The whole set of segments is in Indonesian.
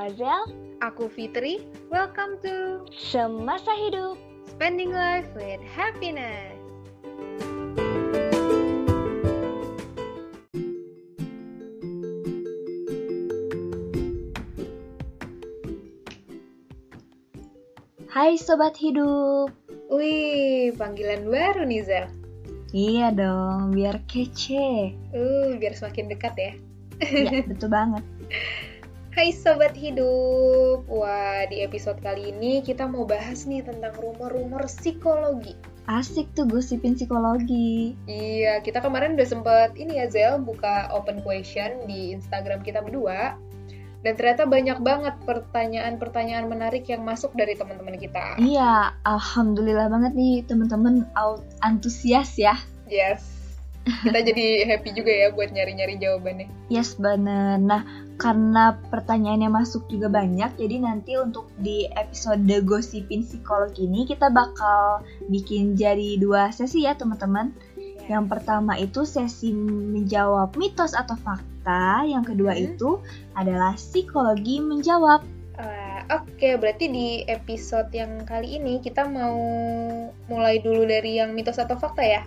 Azel. Aku Fitri. Welcome to Semasa Hidup. Spending Life with Happiness. Hai Sobat Hidup. Wih, panggilan baru nih Zel. Iya dong, biar kece. Uh, biar semakin dekat ya. ya, betul banget. Hai Sobat Hidup. Wah, di episode kali ini kita mau bahas nih tentang rumor-rumor psikologi. Asik tuh gosipin psikologi. Iya, kita kemarin udah sempet ini ya Zel, buka open question di Instagram kita berdua. Dan ternyata banyak banget pertanyaan-pertanyaan menarik yang masuk dari teman-teman kita. Iya, alhamdulillah banget nih teman-teman antusias ya. Yes. Kita jadi happy juga ya buat nyari-nyari jawabannya. Yes, bener. Nah, karena pertanyaannya masuk juga banyak, jadi nanti untuk di episode Gosipin Psikologi ini kita bakal bikin jadi dua sesi ya teman-teman. Yang pertama itu sesi menjawab mitos atau fakta, yang kedua hmm. itu adalah psikologi menjawab. Uh, Oke, okay, berarti di episode yang kali ini kita mau mulai dulu dari yang mitos atau fakta ya?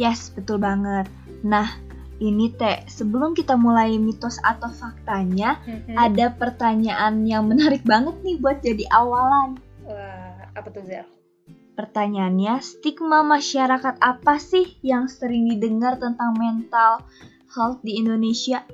Yes, betul banget. Nah, ini teh sebelum kita mulai mitos atau faktanya, hmm. ada pertanyaan yang menarik banget nih buat jadi awalan. Wah, apa tuh Zel? Pertanyaannya, stigma masyarakat apa sih yang sering didengar tentang mental health di Indonesia?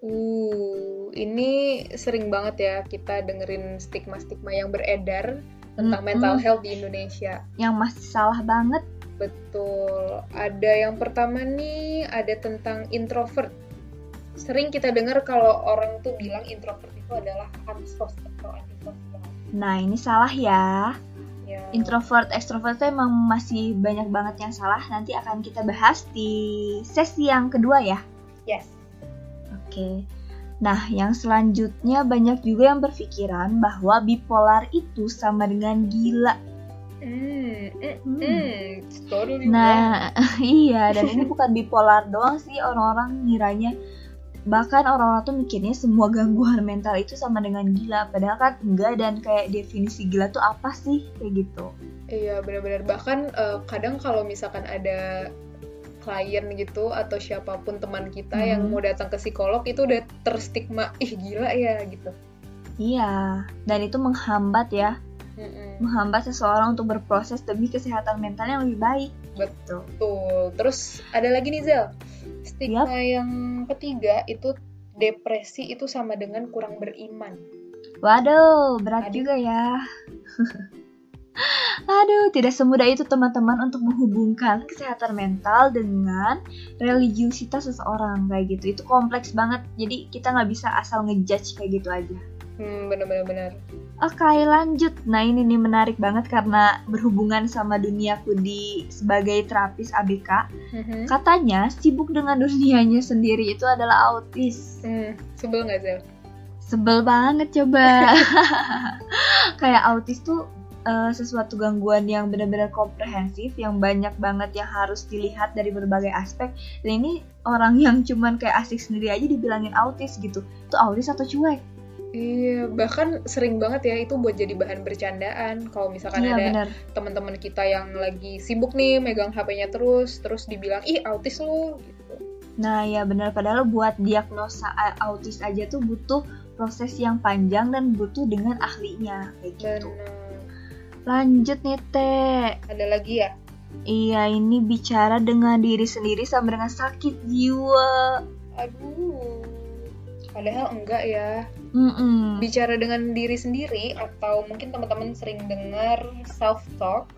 Uh, ini sering banget ya kita dengerin stigma-stigma yang beredar tentang hmm, mental health di Indonesia. Yang masih salah banget. Betul. Ada yang pertama nih, ada tentang introvert. Sering kita dengar kalau orang tuh bilang introvert itu adalah ansos atau antisosial. Nah, ini salah ya. Ya. Introvert, extrovert itu emang masih banyak banget yang salah. Nanti akan kita bahas di sesi yang kedua ya. Yes. Oke. Nah, yang selanjutnya banyak juga yang berpikiran bahwa bipolar itu sama dengan gila. Mm, mm, mm. Totally nah, iya, dan ini bukan bipolar doang sih. Orang-orang ngiranya bahkan orang-orang tuh mikirnya semua gangguan mental itu sama dengan gila. Padahal kan enggak dan kayak definisi gila tuh apa sih? Kayak gitu. Iya benar-benar. Bahkan uh, kadang kalau misalkan ada klien gitu atau siapa pun teman kita hmm. yang mau datang ke psikolog itu udah terstigma ih gila ya gitu. Iya dan itu menghambat ya Mm-mm. menghambat seseorang untuk berproses demi kesehatan mental yang lebih baik betul Betul. terus ada lagi nih Zel Stigma yep. yang ketiga itu depresi itu sama dengan kurang beriman. Waduh, berat Aduh. juga ya. Aduh, tidak semudah itu teman-teman untuk menghubungkan kesehatan mental dengan religiusitas seseorang kayak gitu. Itu kompleks banget. Jadi kita nggak bisa asal ngejudge kayak gitu aja. Hmm, bener-bener. Oke, lanjut. Nah, ini nih menarik banget karena berhubungan sama duniaku di sebagai terapis ABK. Mm-hmm. Katanya sibuk dengan dunianya sendiri itu adalah autis. Hmm, sebel nggak sih? Sebel banget coba. Kayak autis tuh uh, sesuatu gangguan yang benar-benar komprehensif, yang banyak banget yang harus dilihat dari berbagai aspek. Dan ini orang yang cuman kayak asik sendiri aja dibilangin autis gitu. Itu autis atau cuek? Iya, bahkan sering banget ya itu buat jadi bahan bercandaan. Kalau misalkan iya, ada teman-teman kita yang lagi sibuk nih megang HP-nya terus, terus dibilang ih autis lo gitu. Nah ya benar padahal buat diagnosa autis aja tuh butuh proses yang panjang dan butuh dengan ahlinya kayak gitu. Bener. Lanjut nih Teh. Ada lagi ya? Iya ini bicara dengan diri sendiri sama dengan sakit jiwa. Aduh. Padahal enggak ya Mm-mm. bicara dengan diri sendiri atau mungkin teman-teman sering dengar self talk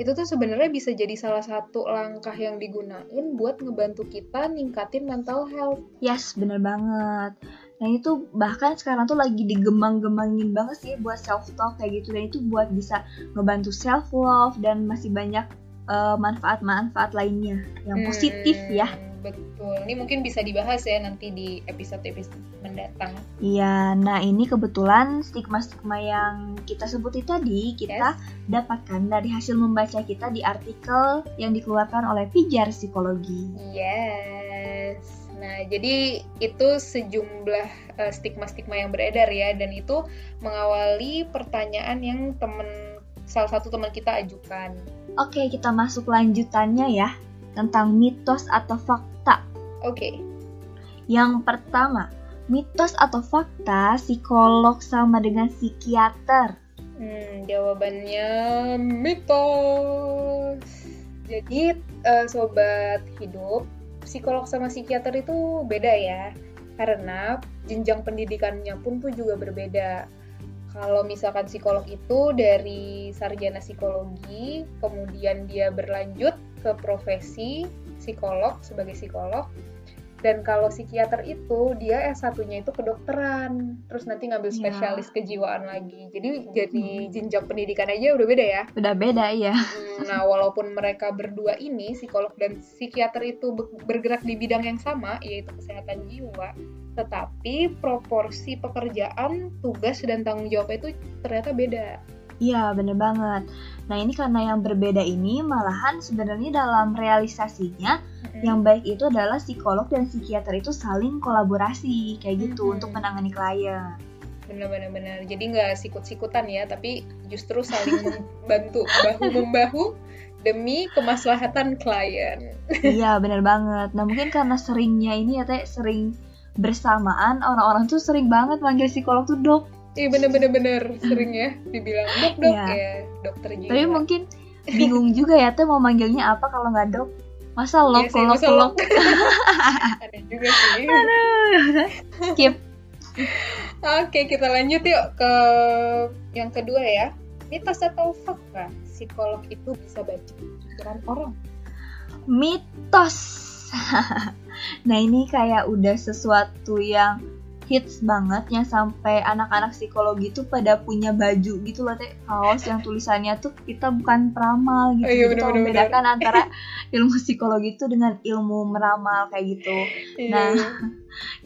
itu tuh sebenarnya bisa jadi salah satu langkah yang digunain buat ngebantu kita ningkatin mental health. Yes, bener banget. Nah itu bahkan sekarang tuh lagi digemang-gemangin banget sih buat self talk kayak gitu dan itu buat bisa ngebantu self love dan masih banyak uh, manfaat-manfaat lainnya yang positif hmm. ya. Betul. Ini mungkin bisa dibahas ya nanti di episode-episode mendatang. Iya, nah ini kebetulan stigma-stigma yang kita sebutin tadi kita yes. dapatkan dari hasil membaca kita di artikel yang dikeluarkan oleh Pijar Psikologi. Yes. Nah, jadi itu sejumlah uh, stigma-stigma yang beredar ya, dan itu mengawali pertanyaan yang temen salah satu teman kita ajukan. Oke, kita masuk lanjutannya ya tentang mitos atau fakta. Oke. Yang pertama, mitos atau fakta psikolog sama dengan psikiater. Hmm, jawabannya mitos. Jadi, uh, sobat hidup, psikolog sama psikiater itu beda ya karena jenjang pendidikannya pun tuh juga berbeda kalau misalkan psikolog itu dari sarjana psikologi kemudian dia berlanjut ke profesi psikolog sebagai psikolog dan kalau psikiater itu dia S1-nya itu kedokteran, terus nanti ngambil iya. spesialis ya. kejiwaan lagi. Jadi jadi hmm. jenjang pendidikan aja udah beda ya. Udah beda ya. Nah, walaupun mereka berdua ini psikolog dan psikiater itu bergerak di bidang yang sama yaitu kesehatan jiwa, tetapi proporsi pekerjaan, tugas dan tanggung jawabnya itu ternyata beda. Iya, bener banget. Nah, ini karena yang berbeda ini malahan sebenarnya dalam realisasinya mm-hmm. yang baik itu adalah psikolog dan psikiater itu saling kolaborasi kayak gitu mm-hmm. untuk menangani klien. Bener-bener bener. Jadi nggak sikut-sikutan ya, tapi justru saling membantu bahu membahu demi kemaslahatan klien. iya, bener banget. Nah, mungkin karena seringnya ini ya teh sering bersamaan orang-orang tuh sering banget manggil psikolog tuh dok Iya bener-bener bener sering ya dibilang dok dok ya, ya dokter jiwa. Tapi mungkin bingung juga ya tuh mau manggilnya apa kalau nggak dok. Masa lok iya lok lok. Ada juga sih. Aduh. Skip. Oke kita lanjut yuk ke yang kedua ya. Mitos atau fakta psikolog itu bisa baca pikiran orang? Mitos. nah ini kayak udah sesuatu yang hits banget yang sampai anak-anak psikologi tuh pada punya baju gitu loh teh. Kaos yang tulisannya tuh kita bukan peramal gitu, oh, iya, gitu membedakan antara ilmu psikologi itu dengan ilmu meramal kayak gitu. Iya. nah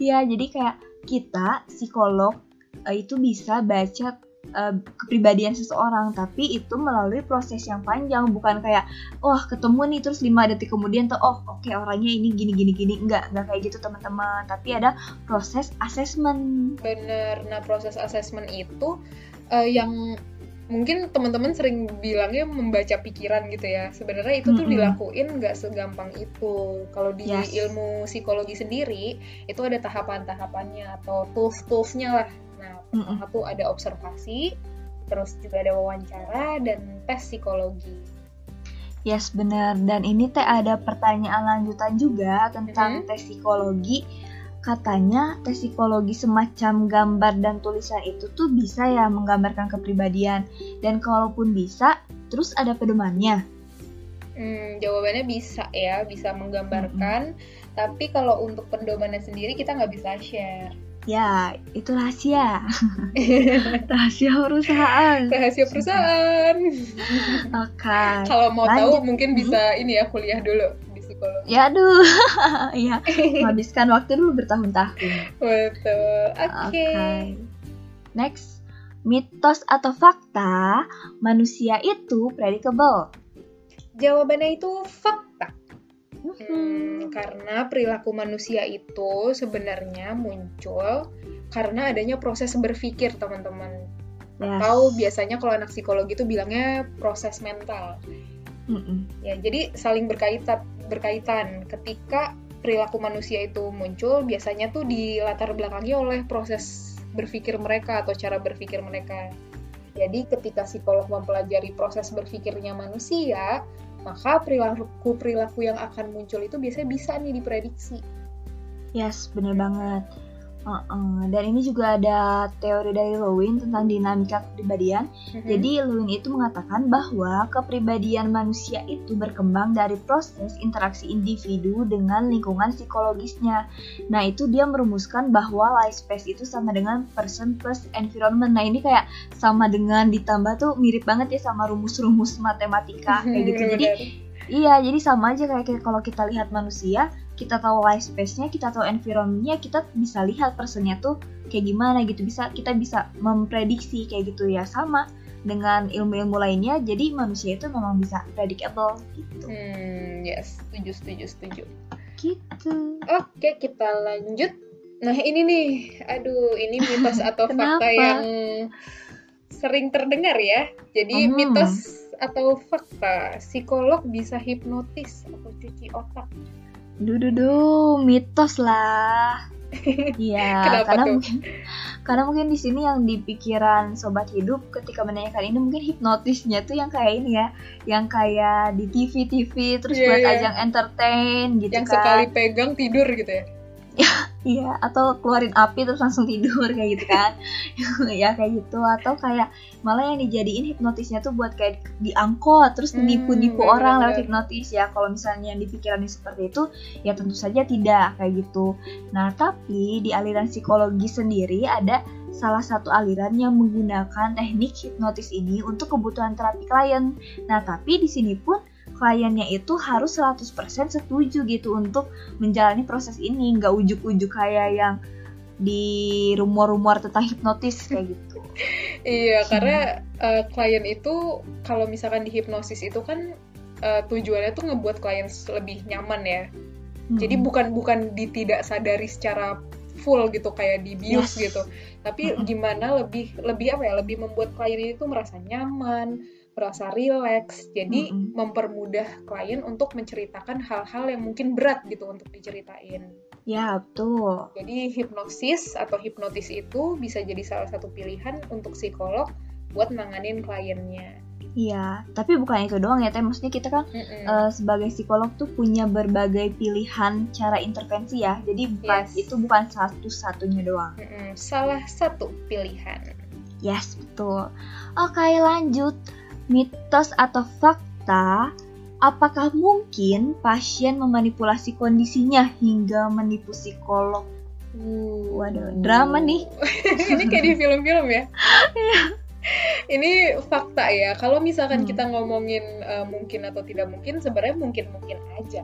ya jadi kayak kita psikolog eh, itu bisa baca uh, kepribadian seseorang tapi itu melalui proses yang panjang bukan kayak wah ketemu nih terus lima detik kemudian tuh oh oke okay, orangnya ini gini gini gini. Enggak enggak kayak gitu teman-teman. Tapi ada proses assessment. Bener. Nah proses assessment itu uh, yang mungkin teman-teman sering bilangnya membaca pikiran gitu ya. Sebenarnya itu tuh mm -hmm. dilakuin nggak segampang itu. Kalau di yes. ilmu psikologi sendiri itu ada tahapan-tahapannya atau tools-toolsnya lah pertama tuh ada observasi terus juga ada wawancara dan tes psikologi Yes, benar. Dan ini teh ada pertanyaan lanjutan juga tentang mm -hmm. tes psikologi. Katanya tes psikologi semacam gambar dan tulisan itu tuh bisa ya menggambarkan kepribadian. Dan kalaupun bisa, terus ada pedomannya. Hmm, jawabannya bisa ya, bisa menggambarkan. Mm -hmm. Tapi kalau untuk pedomannya sendiri kita nggak bisa share. Ya, itu rahasia. rahasia perusahaan. Rahasia perusahaan. Oke. Okay. Kalau mau Lanjut. tahu mungkin bisa ini ya kuliah dulu di psikologi. Ya aduh. Iya, menghabiskan waktu dulu bertahun-tahun. Betul. Oke. Okay. Okay. Next, mitos atau fakta manusia itu predictable? Jawabannya itu fakta. Hmm, karena perilaku manusia itu sebenarnya muncul karena adanya proses berpikir teman-teman. Yes. Atau biasanya kalau anak psikologi itu bilangnya proses mental. Mm -mm. Ya, jadi saling berkaitan berkaitan. Ketika perilaku manusia itu muncul, biasanya tuh dilatar belakangi oleh proses berpikir mereka atau cara berpikir mereka. Jadi ketika psikolog mempelajari proses berpikirnya manusia, maka perilaku-perilaku yang akan muncul itu biasanya bisa nih diprediksi. Yes, bener banget. Uh -uh. Dan ini juga ada teori dari Lewin tentang dinamika kepribadian. Mm-hmm. Jadi Lewin itu mengatakan bahwa kepribadian manusia itu berkembang dari proses interaksi individu dengan lingkungan psikologisnya. Nah itu dia merumuskan bahwa life space itu sama dengan person plus environment. Nah ini kayak sama dengan ditambah tuh mirip banget ya sama rumus-rumus matematika kayak gitu. Jadi iya jadi sama aja kayak, kayak kalau kita lihat manusia kita tahu life space-nya, kita tahu environment-nya, kita bisa lihat personnya tuh kayak gimana gitu. Bisa kita bisa memprediksi kayak gitu ya sama dengan ilmu-ilmu lainnya. Jadi manusia itu memang bisa predictable gitu. Hmm, yes, setuju, setuju, setuju. Gitu. Oke, kita lanjut. Nah, ini nih, aduh, ini mitos atau fakta yang sering terdengar ya. Jadi, Hmm. mitos atau fakta, psikolog bisa hipnotis atau cuci otak. Duh, mitos lah. Iya, karena tuh? mungkin karena mungkin di sini yang di pikiran sobat hidup ketika menanyakan ini mungkin hipnotisnya tuh yang kayak ini ya, yang kayak di TV TV terus Iya, buat iya. ajang entertain gitu yang kan. sekali pegang tidur gitu ya. Iya, atau keluarin api terus langsung tidur kayak gitu kan. ya kayak gitu atau kayak malah yang dijadiin hipnotisnya tuh buat kayak diangkut terus Hmm, nipu-nipu orang lewat benar-benar. hipnotis ya. Kalau misalnya yang dipikirannya seperti itu ya tentu saja tidak kayak gitu. Nah, tapi di aliran psikologi sendiri ada salah satu aliran yang menggunakan teknik hipnotis ini untuk kebutuhan terapi klien. Nah, tapi di sini pun kliennya itu harus 100% setuju gitu untuk menjalani proses ini nggak ujuk-ujuk kayak yang di rumor-rumor tentang hipnotis kayak gitu Iya, karena eh, klien itu kalau misalkan di hipnosis itu kan eh, tujuannya tuh ngebuat klien lebih nyaman ya. Jadi Hmm. bukan bukan tidak sadari secara full gitu kayak di bios Yes. gitu. Tapi gimana lebih lebih apa ya? Lebih membuat klien itu merasa nyaman, merasa rileks. Jadi Mm-mm. mempermudah klien untuk menceritakan hal-hal yang mungkin berat gitu untuk diceritain. ya betul Jadi hipnosis atau hipnotis itu bisa jadi salah satu pilihan untuk psikolog buat nanganin kliennya. Iya, tapi bukan itu doang ya, Teh. Maksudnya kita kan Mm-mm. eh, sebagai psikolog tuh punya berbagai pilihan cara intervensi ya. Jadi bukan Yes. itu bukan satu-satunya doang. Mm-mm. Salah satu pilihan. Yes, betul. Oke, lanjut. Mitos atau fakta, apakah mungkin pasien memanipulasi kondisinya hingga menipu psikolog? Waduh, drama nih. Ini kayak di film-film ya. Ini fakta ya. Kalau misalkan Hmm. kita ngomongin eh, mungkin atau tidak mungkin, sebenarnya mungkin-mungkin aja.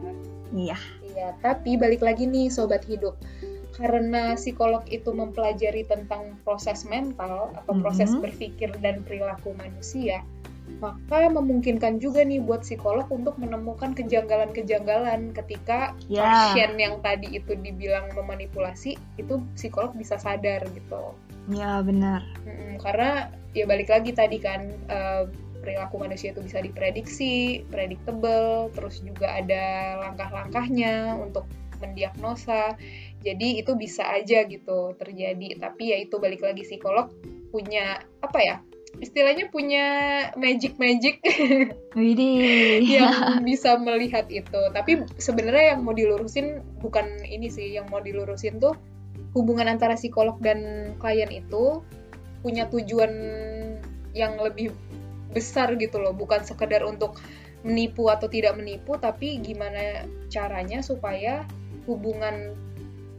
Iya. Iya, tapi balik lagi nih sobat hidup. Karena psikolog itu mempelajari tentang proses mental atau proses Mhm. berpikir dan perilaku manusia, maka memungkinkan juga nih buat psikolog untuk menemukan kejanggalan-kejanggalan ketika Ya. pasien yang tadi itu dibilang memanipulasi, itu psikolog bisa sadar gitu. Ya, benar. Mm-mm, karena ya balik lagi tadi kan eh, perilaku manusia itu bisa diprediksi, predictable, terus juga ada langkah-langkahnya untuk mendiagnosa. Jadi itu bisa aja gitu terjadi. Tapi ya itu balik lagi psikolog punya apa ya? Istilahnya punya magic-magic Widih. yang bisa melihat itu. Tapi sebenarnya yang mau dilurusin bukan ini sih, yang mau dilurusin tuh hubungan antara psikolog dan klien itu punya tujuan yang lebih besar gitu loh, bukan sekedar untuk menipu atau tidak menipu, tapi gimana caranya supaya hubungan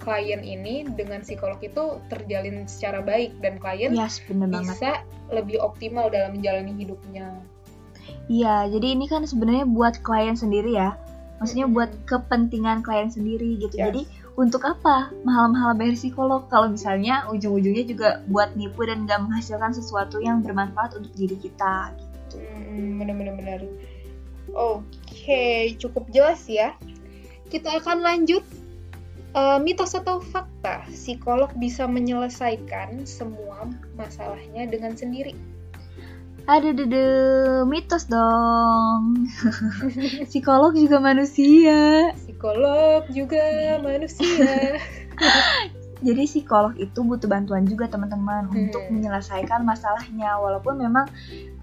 klien ini dengan psikolog itu terjalin secara baik dan klien Yes, bener banget. bisa lebih optimal dalam menjalani hidupnya. Iya, jadi ini kan sebenarnya buat klien sendiri ya. Maksudnya buat kepentingan klien sendiri gitu. Yes. Jadi untuk apa mahal-mahal bayar psikolog kalau misalnya ujung-ujungnya juga buat nipu dan gak menghasilkan sesuatu yang bermanfaat untuk diri kita. Gitu. Hmm, bener-bener bener. Oke, cukup jelas ya. Kita akan lanjut. Eh, mitos atau fakta, psikolog bisa menyelesaikan semua masalahnya dengan sendiri. Ada dede mitos dong. Psikolog juga manusia. Psikolog juga manusia. Jadi psikolog itu butuh bantuan juga teman-teman Hmm. untuk menyelesaikan masalahnya. Walaupun memang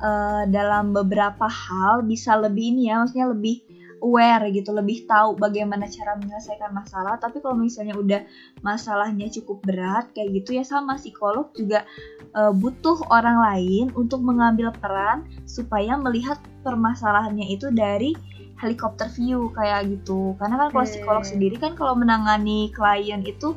eh, dalam beberapa hal bisa lebih ini ya, maksudnya lebih aware gitu, lebih tahu bagaimana cara menyelesaikan masalah. Tapi kalau misalnya udah masalahnya cukup berat kayak gitu ya sama psikolog juga eh, butuh orang lain untuk mengambil peran supaya melihat permasalahannya itu dari helikopter view kayak gitu. Karena kan kalau psikolog sendiri kan kalau menangani klien itu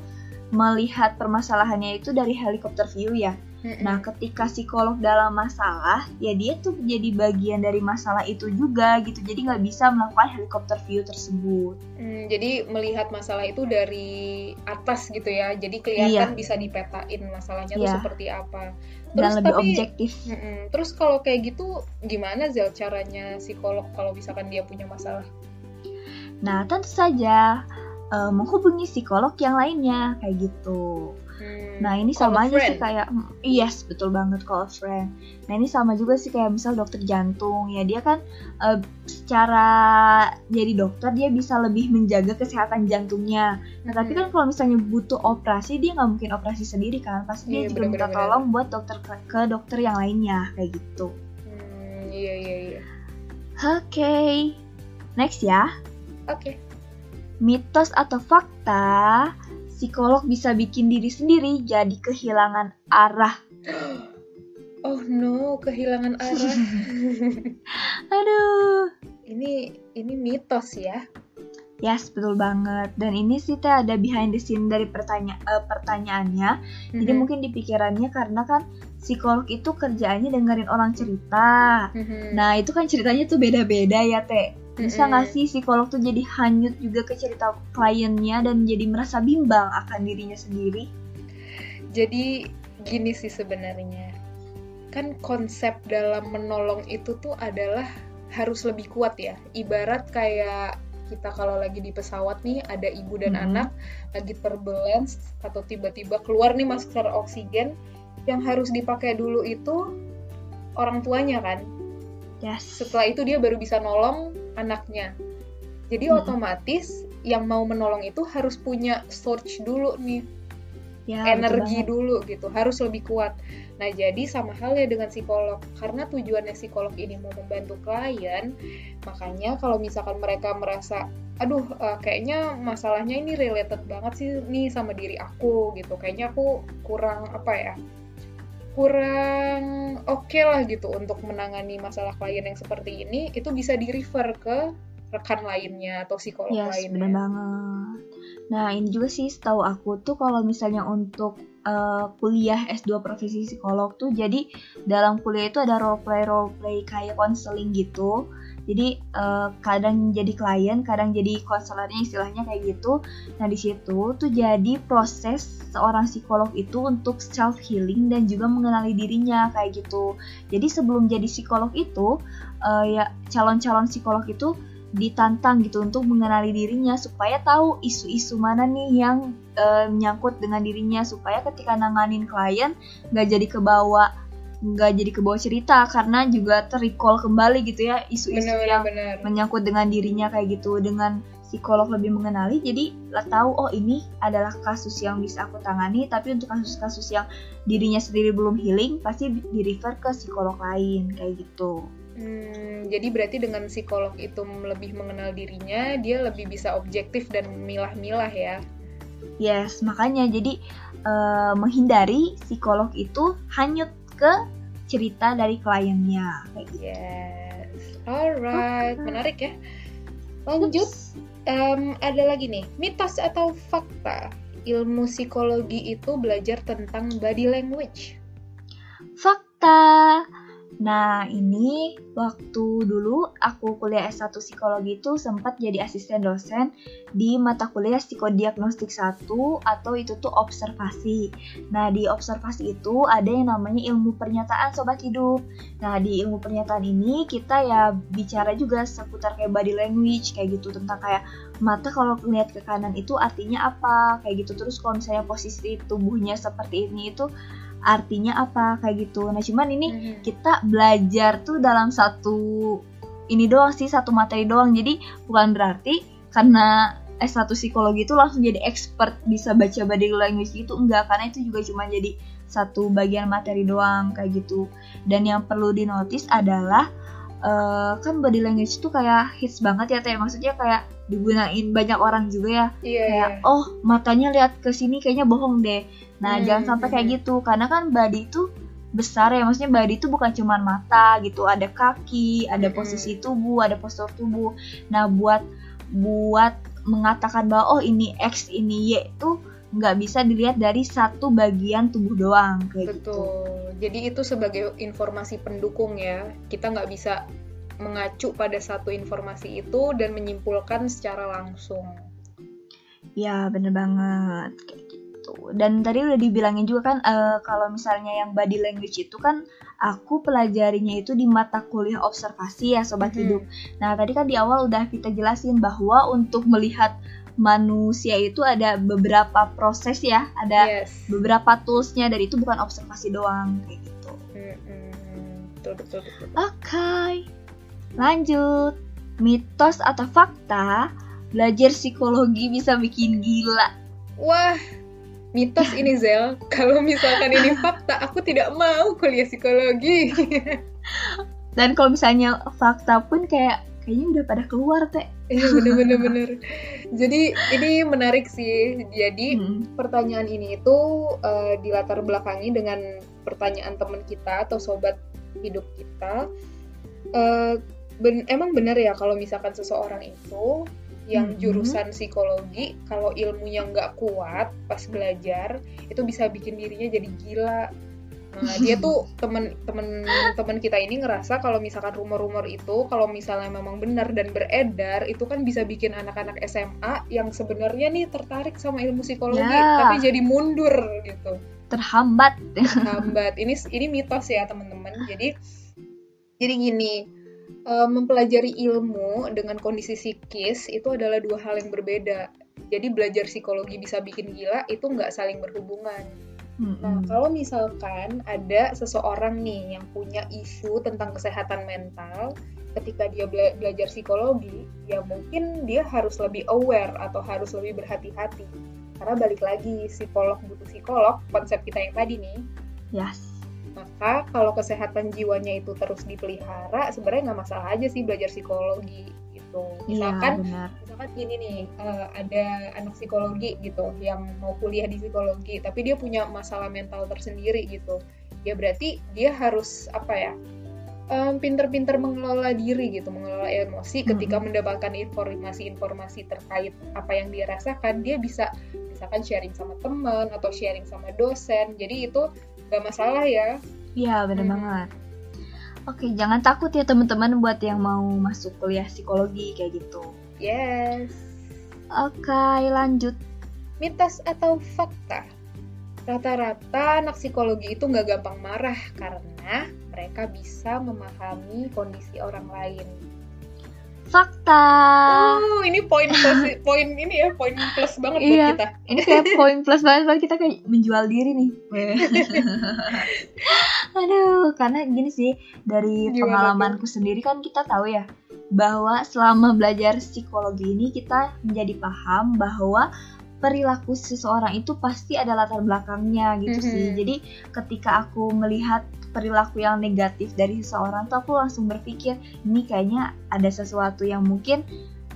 melihat permasalahannya itu dari helikopter view ya. Nah, ketika psikolog dalam masalah, ya dia tuh jadi bagian dari masalah itu juga gitu. Jadi nggak bisa melakukan helikopter view tersebut. Hmm, jadi melihat masalah itu dari atas gitu ya. Jadi kelihatan bisa dipetain masalahnya tuh Iya. seperti apa. Dan Terus lebih tapi- objektif. Mm-mm. Terus kalau kayak gitu gimana Zel caranya psikolog kalau misalkan dia punya masalah? Nah, tentu saja uh, menghubungi psikolog yang lainnya kayak gitu. Hmm, Nah ini call sama aja sih kayak mm, yes betul banget call a friend. Nah ini sama juga sih kayak misal dokter jantung ya dia kan eh, secara jadi dokter dia bisa lebih menjaga kesehatan jantungnya. Nah tapi kan Hmm. kalau misalnya butuh operasi dia nggak mungkin operasi sendiri kan pasti dia Iya, juga minta bener-bener. tolong buat dokter ke, ke dokter yang lainnya kayak gitu. Hmm, iya iya iya. Oke next ya Oke. mitos atau fakta psikolog bisa bikin diri sendiri jadi kehilangan arah. Oh no, kehilangan arah. Aduh. ini ini mitos ya. Yes, betul banget. Dan ini sih teh ada behind the scene dari pertanya eh, pertanyaannya. Jadi Mhm. mungkin di pikirannya karena kan psikolog itu kerjaannya dengerin orang cerita. Mhm. Nah, itu kan ceritanya tuh beda-beda ya, Teh. Bisa nggak sih psikolog tuh jadi hanyut juga ke cerita kliennya dan jadi merasa bimbang akan dirinya sendiri? Jadi gini sih sebenarnya. Kan konsep dalam menolong itu tuh adalah harus lebih kuat ya. Ibarat kayak kita kalau lagi di pesawat nih ada ibu dan Mhm. anak lagi turbulence atau tiba-tiba keluar nih masker oksigen yang harus dipakai dulu itu orang tuanya kan. Yes. Setelah itu dia baru bisa nolong anaknya. Jadi Mhm. otomatis yang mau menolong itu harus punya search dulu nih. Ya, energi dulu gitu harus lebih kuat. Nah jadi sama halnya dengan psikolog. Karena tujuannya psikolog ini mau membantu klien makanya kalau misalkan mereka merasa aduh eh, kayaknya masalahnya ini related banget sih nih sama diri aku gitu. Kayaknya aku kurang apa ya kurang oke lah gitu untuk menangani masalah klien yang seperti ini itu bisa di refer ke rekan lainnya atau psikolog Yes, lainnya bener banget. Nah, ini juga sih setahu aku tuh kalau misalnya untuk eh, kuliah S2 profesi psikolog tuh jadi dalam kuliah itu ada role play role play kayak konseling gitu. Jadi eh, kadang jadi klien, kadang jadi konselornya istilahnya kayak gitu. Nah, di situ tuh jadi proses seorang psikolog itu untuk self healing dan juga mengenali dirinya kayak gitu. Jadi sebelum jadi psikolog itu eh, ya calon-calon psikolog itu ditantang gitu untuk mengenali dirinya supaya tahu isu-isu mana nih yang eh, menyangkut dengan dirinya supaya ketika nanganin klien nggak jadi kebawa nggak jadi kebawa cerita karena juga terrecall kembali gitu ya isu-isu yang benar-benar menyangkut dengan dirinya kayak gitu dengan psikolog lebih mengenali. Jadi lah tahu oh ini adalah kasus yang bisa aku tangani tapi untuk kasus-kasus yang dirinya sendiri belum healing pasti di refer ke psikolog lain kayak gitu. Hmm, jadi berarti dengan psikolog itu lebih mengenal dirinya, dia lebih bisa objektif dan memilah-milah ya. Yes, makanya. Jadi eh, menghindari psikolog itu hanyut ke cerita dari kliennya kayak gitu. Yes. Alright, Oke. menarik ya. Lanjut, em, ada lagi nih, mitos atau fakta ilmu psikologi itu belajar tentang body language. Fakta. Nah, ini waktu dulu aku kuliah S1 psikologi itu sempat jadi asisten dosen di mata kuliah psikodiagnostik 1 atau itu tuh observasi. Nah, di observasi itu ada yang namanya ilmu pernyataan sobat hidup. Nah, di ilmu pernyataan ini kita ya bicara juga seputar kayak body language kayak gitu tentang kayak mata kalau ngeliat ke kanan itu artinya apa kayak gitu. Terus kalau misalnya posisi tubuhnya seperti ini itu artinya apa kayak gitu. Nah, cuman ini Mhm. kita belajar tuh dalam satu ini doang sih satu materi doang jadi bukan berarti karena S1 psikologi itu langsung jadi expert bisa baca body language gitu enggak karena itu juga cuma jadi satu bagian materi doang kayak gitu dan yang perlu dinotis adalah eh, kan body language itu kayak hits banget ya teh maksudnya kayak digunain banyak orang juga ya Iya, kayak iya. oh matanya lihat ke sini kayaknya bohong deh nah Hmm, jangan sampai kayak hmm. gitu karena kan body itu besar ya maksudnya body itu bukan cuma mata gitu ada kaki ada Hmm. posisi tubuh ada postur tubuh nah buat buat mengatakan bahwa oh ini X ini Y itu nggak bisa dilihat dari satu bagian tubuh doang kayak gitu Betul. Jadi itu sebagai informasi pendukung ya. Kita nggak bisa mengacu pada satu informasi itu dan menyimpulkan secara langsung. Ya bener banget gitu. Dan tadi udah dibilangin juga kan eh, kalau misalnya yang body language itu kan aku pelajarinya itu di mata kuliah observasi ya sobat Mhm. hidup. Nah tadi kan di awal udah kita jelasin bahwa untuk melihat manusia itu ada beberapa proses ya, ada yes beberapa toolsnya dan itu bukan observasi doang kayak gitu. Betul betul betul Oke, lanjut. Mitos atau fakta, belajar psikologi bisa bikin gila. Wah, mitos ini Zel. Kalau misalkan ini fakta, aku tidak mau kuliah psikologi. Dan kalau misalnya fakta pun kayak kayaknya udah pada keluar teh. Iya bener-bener bener. Jadi ini menarik sih. Jadi Hmm. pertanyaan ini itu eh, dilatar belakangi dengan pertanyaan teman kita atau sobat hidup kita. Eh, ben- emang benar ya kalau misalkan seseorang itu yang jurusan psikologi, kalau ilmunya nggak kuat pas belajar, itu bisa bikin dirinya jadi gila. Nah, dia tuh temen-temen temen kita ini ngerasa kalau misalkan rumor-rumor itu kalau misalnya memang benar dan beredar itu kan bisa bikin anak-anak SMA yang sebenarnya nih tertarik sama ilmu psikologi Ya. tapi jadi mundur gitu Terhambat. hambat ini ini mitos ya teman-teman jadi jadi gini eh, mempelajari ilmu dengan kondisi psikis itu adalah dua hal yang berbeda jadi belajar psikologi bisa bikin gila itu nggak saling berhubungan Nah, Mm-mm. kalau misalkan ada seseorang nih yang punya isu tentang kesehatan mental, ketika dia bela- belajar psikologi, ya mungkin dia harus lebih aware atau harus lebih berhati-hati. Karena balik lagi, psikolog butuh psikolog, konsep kita yang tadi nih. Yes. Maka kalau kesehatan jiwanya itu terus dipelihara, sebenarnya nggak masalah aja sih belajar psikologi gitu. Iya, Misalkan benar. misalkan gini nih eh, ada anak psikologi gitu yang mau kuliah di psikologi tapi dia punya masalah mental tersendiri gitu ya berarti dia harus apa ya em, pinter-pinter mengelola diri gitu mengelola emosi ketika Mm-mm. mendapatkan informasi-informasi terkait apa yang dia rasakan dia bisa misalkan sharing sama teman atau sharing sama dosen jadi itu gak masalah ya Iya, benar Hmm. banget. Oke, jangan takut ya teman-teman buat yang mau masuk kuliah psikologi kayak gitu. yes Oke, lanjut. mitos atau fakta? Rata-rata anak psikologi itu nggak gampang marah karena mereka bisa memahami kondisi orang lain. Fakta. Oh, ini poin plus, poin ini ya, poin plus banget buat Iya. kita. Ini kayak poin plus banget banget kita kayak menjual diri nih. Aduh, karena gini sih dari Gimana pengalamanku sendiri kan kita tahu ya bahwa selama belajar psikologi ini kita menjadi paham bahwa perilaku seseorang itu pasti ada latar belakangnya gitu sih. Mhm. Jadi ketika aku melihat perilaku yang negatif dari seseorang tuh aku langsung berpikir ini kayaknya ada sesuatu yang mungkin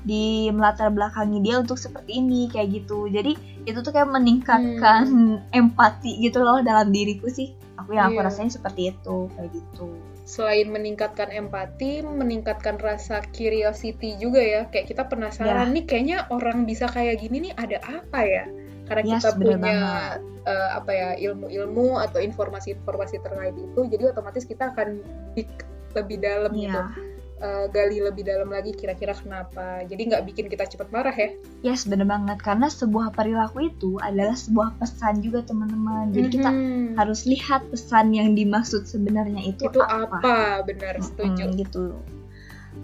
di melatar belakangi dia untuk seperti ini kayak gitu. Jadi itu tuh kayak meningkatkan empati gitu loh dalam diriku sih. Aku yang aku Iya. rasain seperti itu kayak gitu. Selain meningkatkan empati, meningkatkan rasa curiosity juga ya. Kayak kita penasaran nih, kayaknya orang bisa kayak gini nih ada apa ya? Karena Yes, kita punya eh, apa ya ilmu-ilmu atau informasi-informasi terkait itu, jadi otomatis kita akan dig lebih dalam gitu. Iya. eh, gali lebih dalam lagi kira-kira kenapa. Jadi nggak bikin kita cepet marah ya. Yes, bener banget. Karena sebuah perilaku itu adalah sebuah pesan juga teman-teman. Jadi kita Mhm. harus lihat pesan yang dimaksud sebenarnya itu, itu apa? Benar, setuju. Mm, gitu.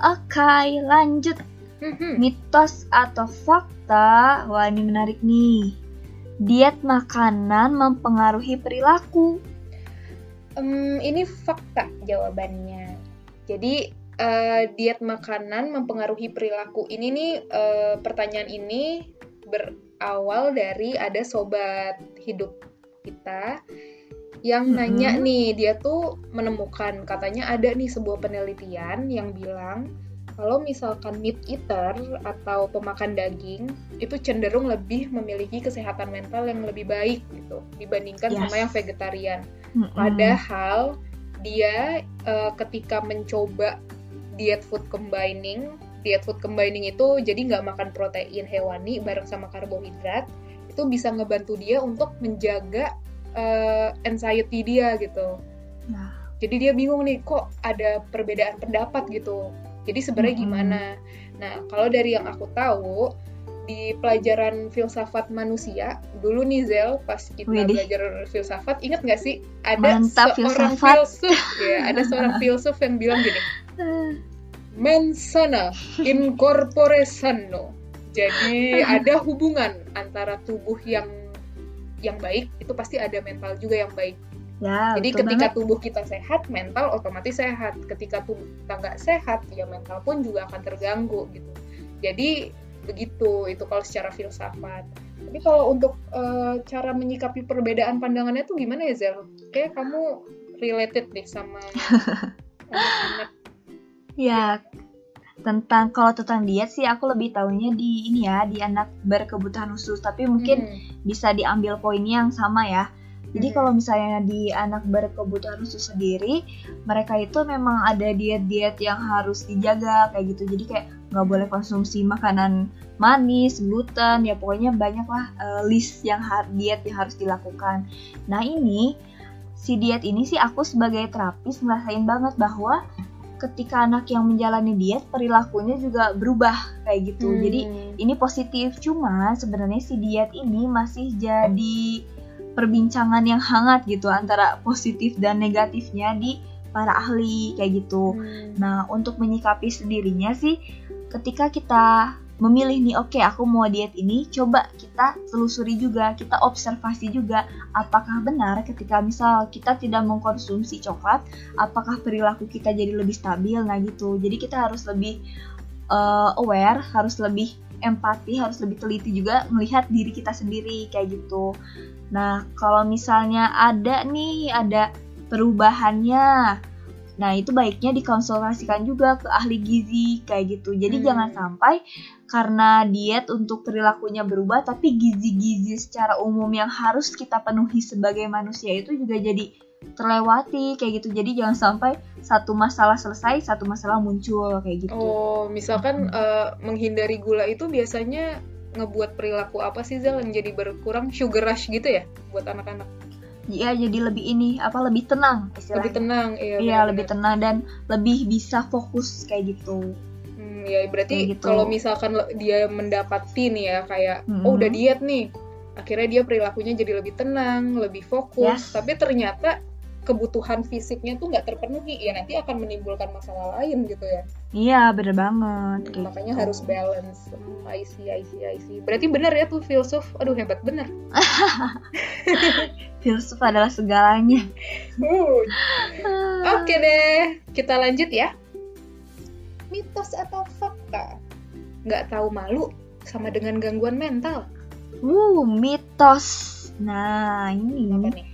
Oke, lanjut. Mhm. Mitos atau fakta? Wah, ini menarik nih. Diet makanan mempengaruhi perilaku. Em, ini fakta jawabannya. Jadi eh, diet makanan mempengaruhi perilaku. Ini nih eh, pertanyaan ini berawal dari ada sobat hidup kita yang Mm-mm. nanya nih, dia tuh menemukan katanya ada nih sebuah penelitian yang bilang kalau misalkan meat eater atau pemakan daging itu cenderung lebih memiliki kesehatan mental yang lebih baik gitu dibandingkan Yes. sama yang vegetarian. Mm-mm. Padahal dia eh, ketika mencoba diet food combining, diet food combining itu jadi nggak makan protein hewani bareng sama karbohidrat, itu bisa ngebantu dia untuk menjaga eh, anxiety dia gitu. Nah, Jadi dia bingung nih kok ada perbedaan pendapat gitu. Jadi sebenarnya Mm-mm. gimana? Nah kalau dari yang aku tahu di pelajaran filsafat manusia dulu nih Zel pas kita Widih. belajar filsafat ingat nggak sih ada Mantap, seorang filsafat. filsuf ya ada seorang filsuf yang bilang gini eh, mens sana in corpore sano Jadi ada hubungan antara tubuh yang yang baik itu pasti ada mental juga yang baik. Ya, Jadi ketika banget. tubuh kita sehat, mental otomatis sehat. Ketika tubuh kita nggak sehat, ya mental pun juga akan terganggu gitu. Jadi begitu itu kalau secara filsafat. Tapi kalau untuk eh, cara menyikapi perbedaan pandangannya tuh gimana ya Zel? Kayak kamu related deh sama anak-anak. Ya, tentang kalau tentang diet sih aku lebih tahunya di ini ya, di anak berkebutuhan khusus, tapi mungkin Hmm. bisa diambil poinnya yang sama ya. Jadi Mhm. kalau misalnya di anak berkebutuhan khusus sendiri, mereka itu memang ada diet-diet yang harus dijaga kayak gitu. Jadi kayak nggak boleh konsumsi makanan manis, gluten, ya pokoknya banyak lah eh, list yang diet yang harus dilakukan. Nah ini si diet ini sih aku sebagai terapis ngerasain banget bahwa ketika anak yang menjalani diet perilakunya juga berubah kayak gitu. Jadi Hmm. ini positif cuma sebenarnya si diet ini masih jadi perbincangan yang hangat gitu antara positif dan negatifnya di para ahli kayak gitu. Hmm. Nah, untuk menyikapi sendirinya sih ketika kita memilih nih oke aku mau diet ini coba kita telusuri juga kita observasi juga apakah benar ketika misal kita tidak mengkonsumsi coklat apakah perilaku kita jadi lebih stabil nah gitu jadi kita harus lebih uh, aware harus lebih empati harus lebih teliti juga melihat diri kita sendiri kayak gitu nah kalau misalnya ada nih ada perubahannya Nah, itu baiknya dikonsultasikan juga ke ahli gizi kayak gitu. Jadi Hmm. jangan sampai karena diet untuk perilakunya berubah tapi gizi-gizi secara umum yang harus kita penuhi sebagai manusia itu juga jadi terlewati kayak gitu. Jadi jangan sampai satu masalah selesai, satu masalah muncul kayak gitu. Oh, misalkan eh, menghindari gula itu biasanya ngebuat perilaku apa sih Zal yang jadi berkurang sugar rush gitu ya buat anak-anak? Iya, jadi lebih ini apa lebih tenang istilahnya. Lebih tenang, iya. Iya, lebih tenang dan lebih bisa fokus kayak gitu. Hmm, ya berarti Kayak gitu. kalau misalkan dia mendapati nih ya kayak Mm-mm. oh udah diet nih, akhirnya dia perilakunya jadi lebih tenang, lebih fokus, Yes. tapi ternyata kebutuhan fisiknya tuh nggak terpenuhi, ya nanti akan menimbulkan masalah lain gitu ya. Iya, bener banget. kayak Makanya gitu. harus balance. I see, I see, I see. Berarti benar ya tuh filsuf. Aduh hebat bener. filsuf adalah segalanya. Uh, Oke deh, kita lanjut ya. Mitos atau fakta? Nggak tahu malu sama dengan gangguan mental. Uh, mitos. Nah, Apa ini nih?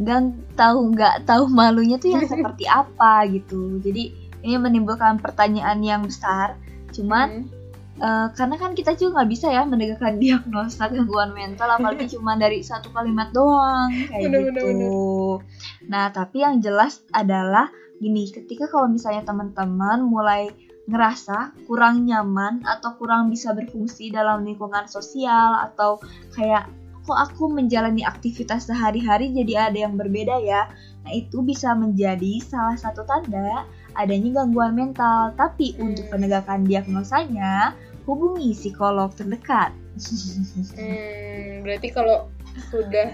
Dan tahu nggak tahu malunya tuh yang seperti apa gitu. Jadi ini menimbulkan pertanyaan yang besar. Cuman Hmm. eh, karena kan kita juga nggak bisa ya menegakkan diagnosa gangguan mental apalagi cuma dari satu kalimat doang kayak Bener, bener, gitu. Nah, tapi yang jelas adalah gini, ketika kalau misalnya teman-teman mulai ngerasa kurang nyaman atau kurang bisa berfungsi dalam lingkungan sosial atau kayak kok aku menjalani aktivitas sehari-hari jadi ada yang berbeda ya. Nah, itu bisa menjadi salah satu tanda adanya gangguan mental. Tapi untuk Hmm. penegakan diagnosanya, hubungi psikolog terdekat. Hmm, berarti kalau sudah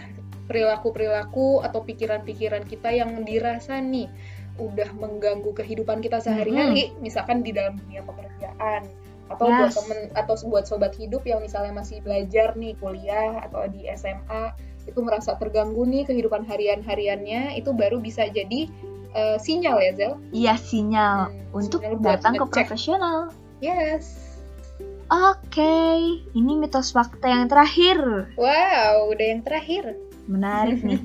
perilaku-perilaku atau pikiran-pikiran kita yang dirasa nih udah mengganggu kehidupan kita sehari-hari, misalkan di dalam dunia pekerjaan atau buat Yes. temen atau buat sobat hidup yang misalnya masih belajar nih kuliah atau di SMA itu merasa terganggu nih kehidupan harian-hariannya itu baru bisa jadi eh, sinyal ya Zel? Iya, sinyal Hmm, untuk sinyal buat datang ke profesional. Yes. Oke, ini mitos fakta yang terakhir. Wow, udah yang terakhir. Menarik nih.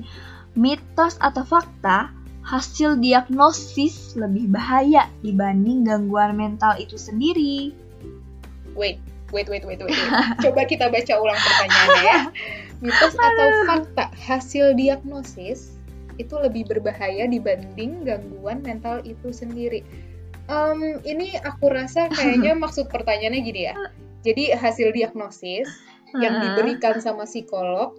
Mitos atau fakta, hasil diagnosis lebih bahaya dibanding gangguan mental itu sendiri. Wait, wait, wait, wait, wait. wait. Coba kita baca ulang pertanyaannya ya. Mitos atau fakta hasil diagnosis itu lebih berbahaya dibanding gangguan mental itu sendiri. Em, ini aku rasa kayaknya maksud pertanyaannya gini ya. Jadi hasil diagnosis yang diberikan sama psikolog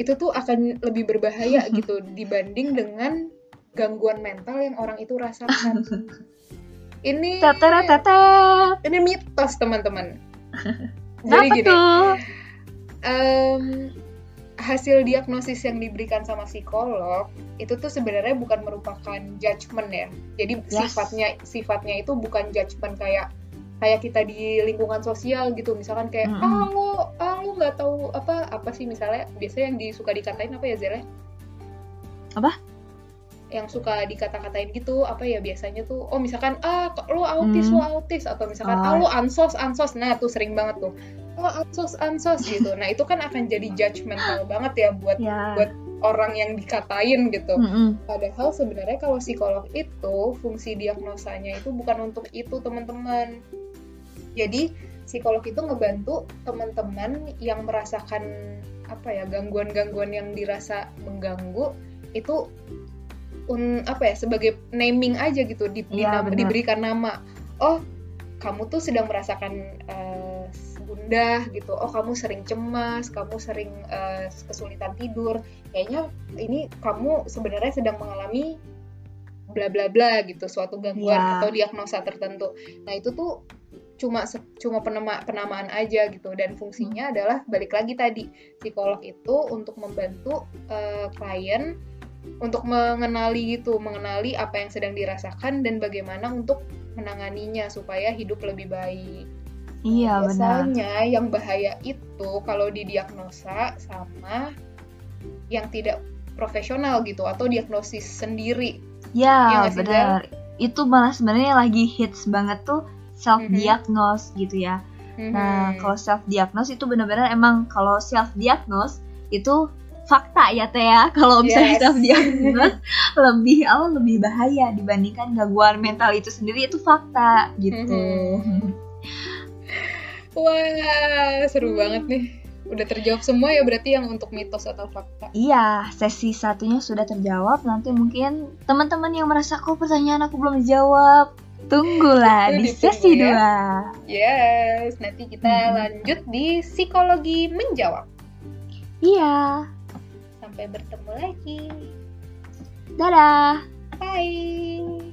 itu tuh akan lebih berbahaya gitu dibanding dengan gangguan mental yang orang itu rasakan. Ini Teteret tetet. ini mitos teman-teman. Jadi gini, tuh? em, hasil diagnosis yang diberikan sama psikolog itu tuh sebenarnya bukan merupakan judgement ya. Jadi Yes. sifatnya sifatnya itu bukan judgement kayak kayak kita di lingkungan sosial gitu misalkan kayak Mm-mm. ah lo ah lo nggak tahu apa apa sih misalnya biasanya yang disuka dikatain apa ya Zela Apa? Yang suka dikata-katain gitu apa ya biasanya tuh oh misalkan ah lo autis Hmm. lo autis atau misalkan Oh. ah lo ansos ansos nah tuh sering banget tuh oh ansos ansos gitu nah itu kan akan jadi judgmental banget ya buat Ya. buat orang yang dikatain gitu Mm-mm. Padahal sebenarnya kalau psikolog itu fungsi diagnosanya itu bukan untuk itu teman-teman. Jadi psikolog itu ngebantu teman-teman yang merasakan apa ya gangguan-gangguan yang dirasa mengganggu itu un, apa ya sebagai naming aja gitu di, dinam- benar. diberikan nama. Oh kamu tuh sedang merasakan eh, gundah gitu. Oh kamu sering cemas, kamu sering eh, kesulitan tidur. Kayaknya ini kamu sebenarnya sedang mengalami bla bla bla gitu suatu gangguan Iya. atau diagnosa tertentu. Nah itu tuh cuma cuma penema, penamaan aja gitu dan fungsinya adalah balik lagi tadi psikolog itu untuk membantu eh, klien untuk mengenali gitu mengenali apa yang sedang dirasakan dan bagaimana untuk menanganinya supaya hidup lebih baik. Iya benar. Biasanya yang bahaya itu kalau didiagnosa sama yang tidak profesional gitu atau diagnosis sendiri. Iya Ya nggak sih, benar. Itu malah sebenarnya lagi hits banget tuh self diagnose gitu ya. Nah Mhm. kalau self diagnose itu benar-benar emang kalau self diagnose itu fakta ya teh ya. Kalau misalnya Yes. self diagnose lebih apa lebih bahaya dibandingkan gangguan mental itu sendiri itu fakta gitu. Mhm. Wah, seru banget nih. Udah terjawab semua ya berarti yang untuk mitos atau fakta. Iya, sesi satunya sudah terjawab. Nanti mungkin teman-teman yang merasa kok pertanyaan aku belum dijawab, tunggulah di sesi ya. dua. Yes, nanti kita Mhm. lanjut di psikologi menjawab. Iya, Sampai bertemu lagi. Dadah. Bye.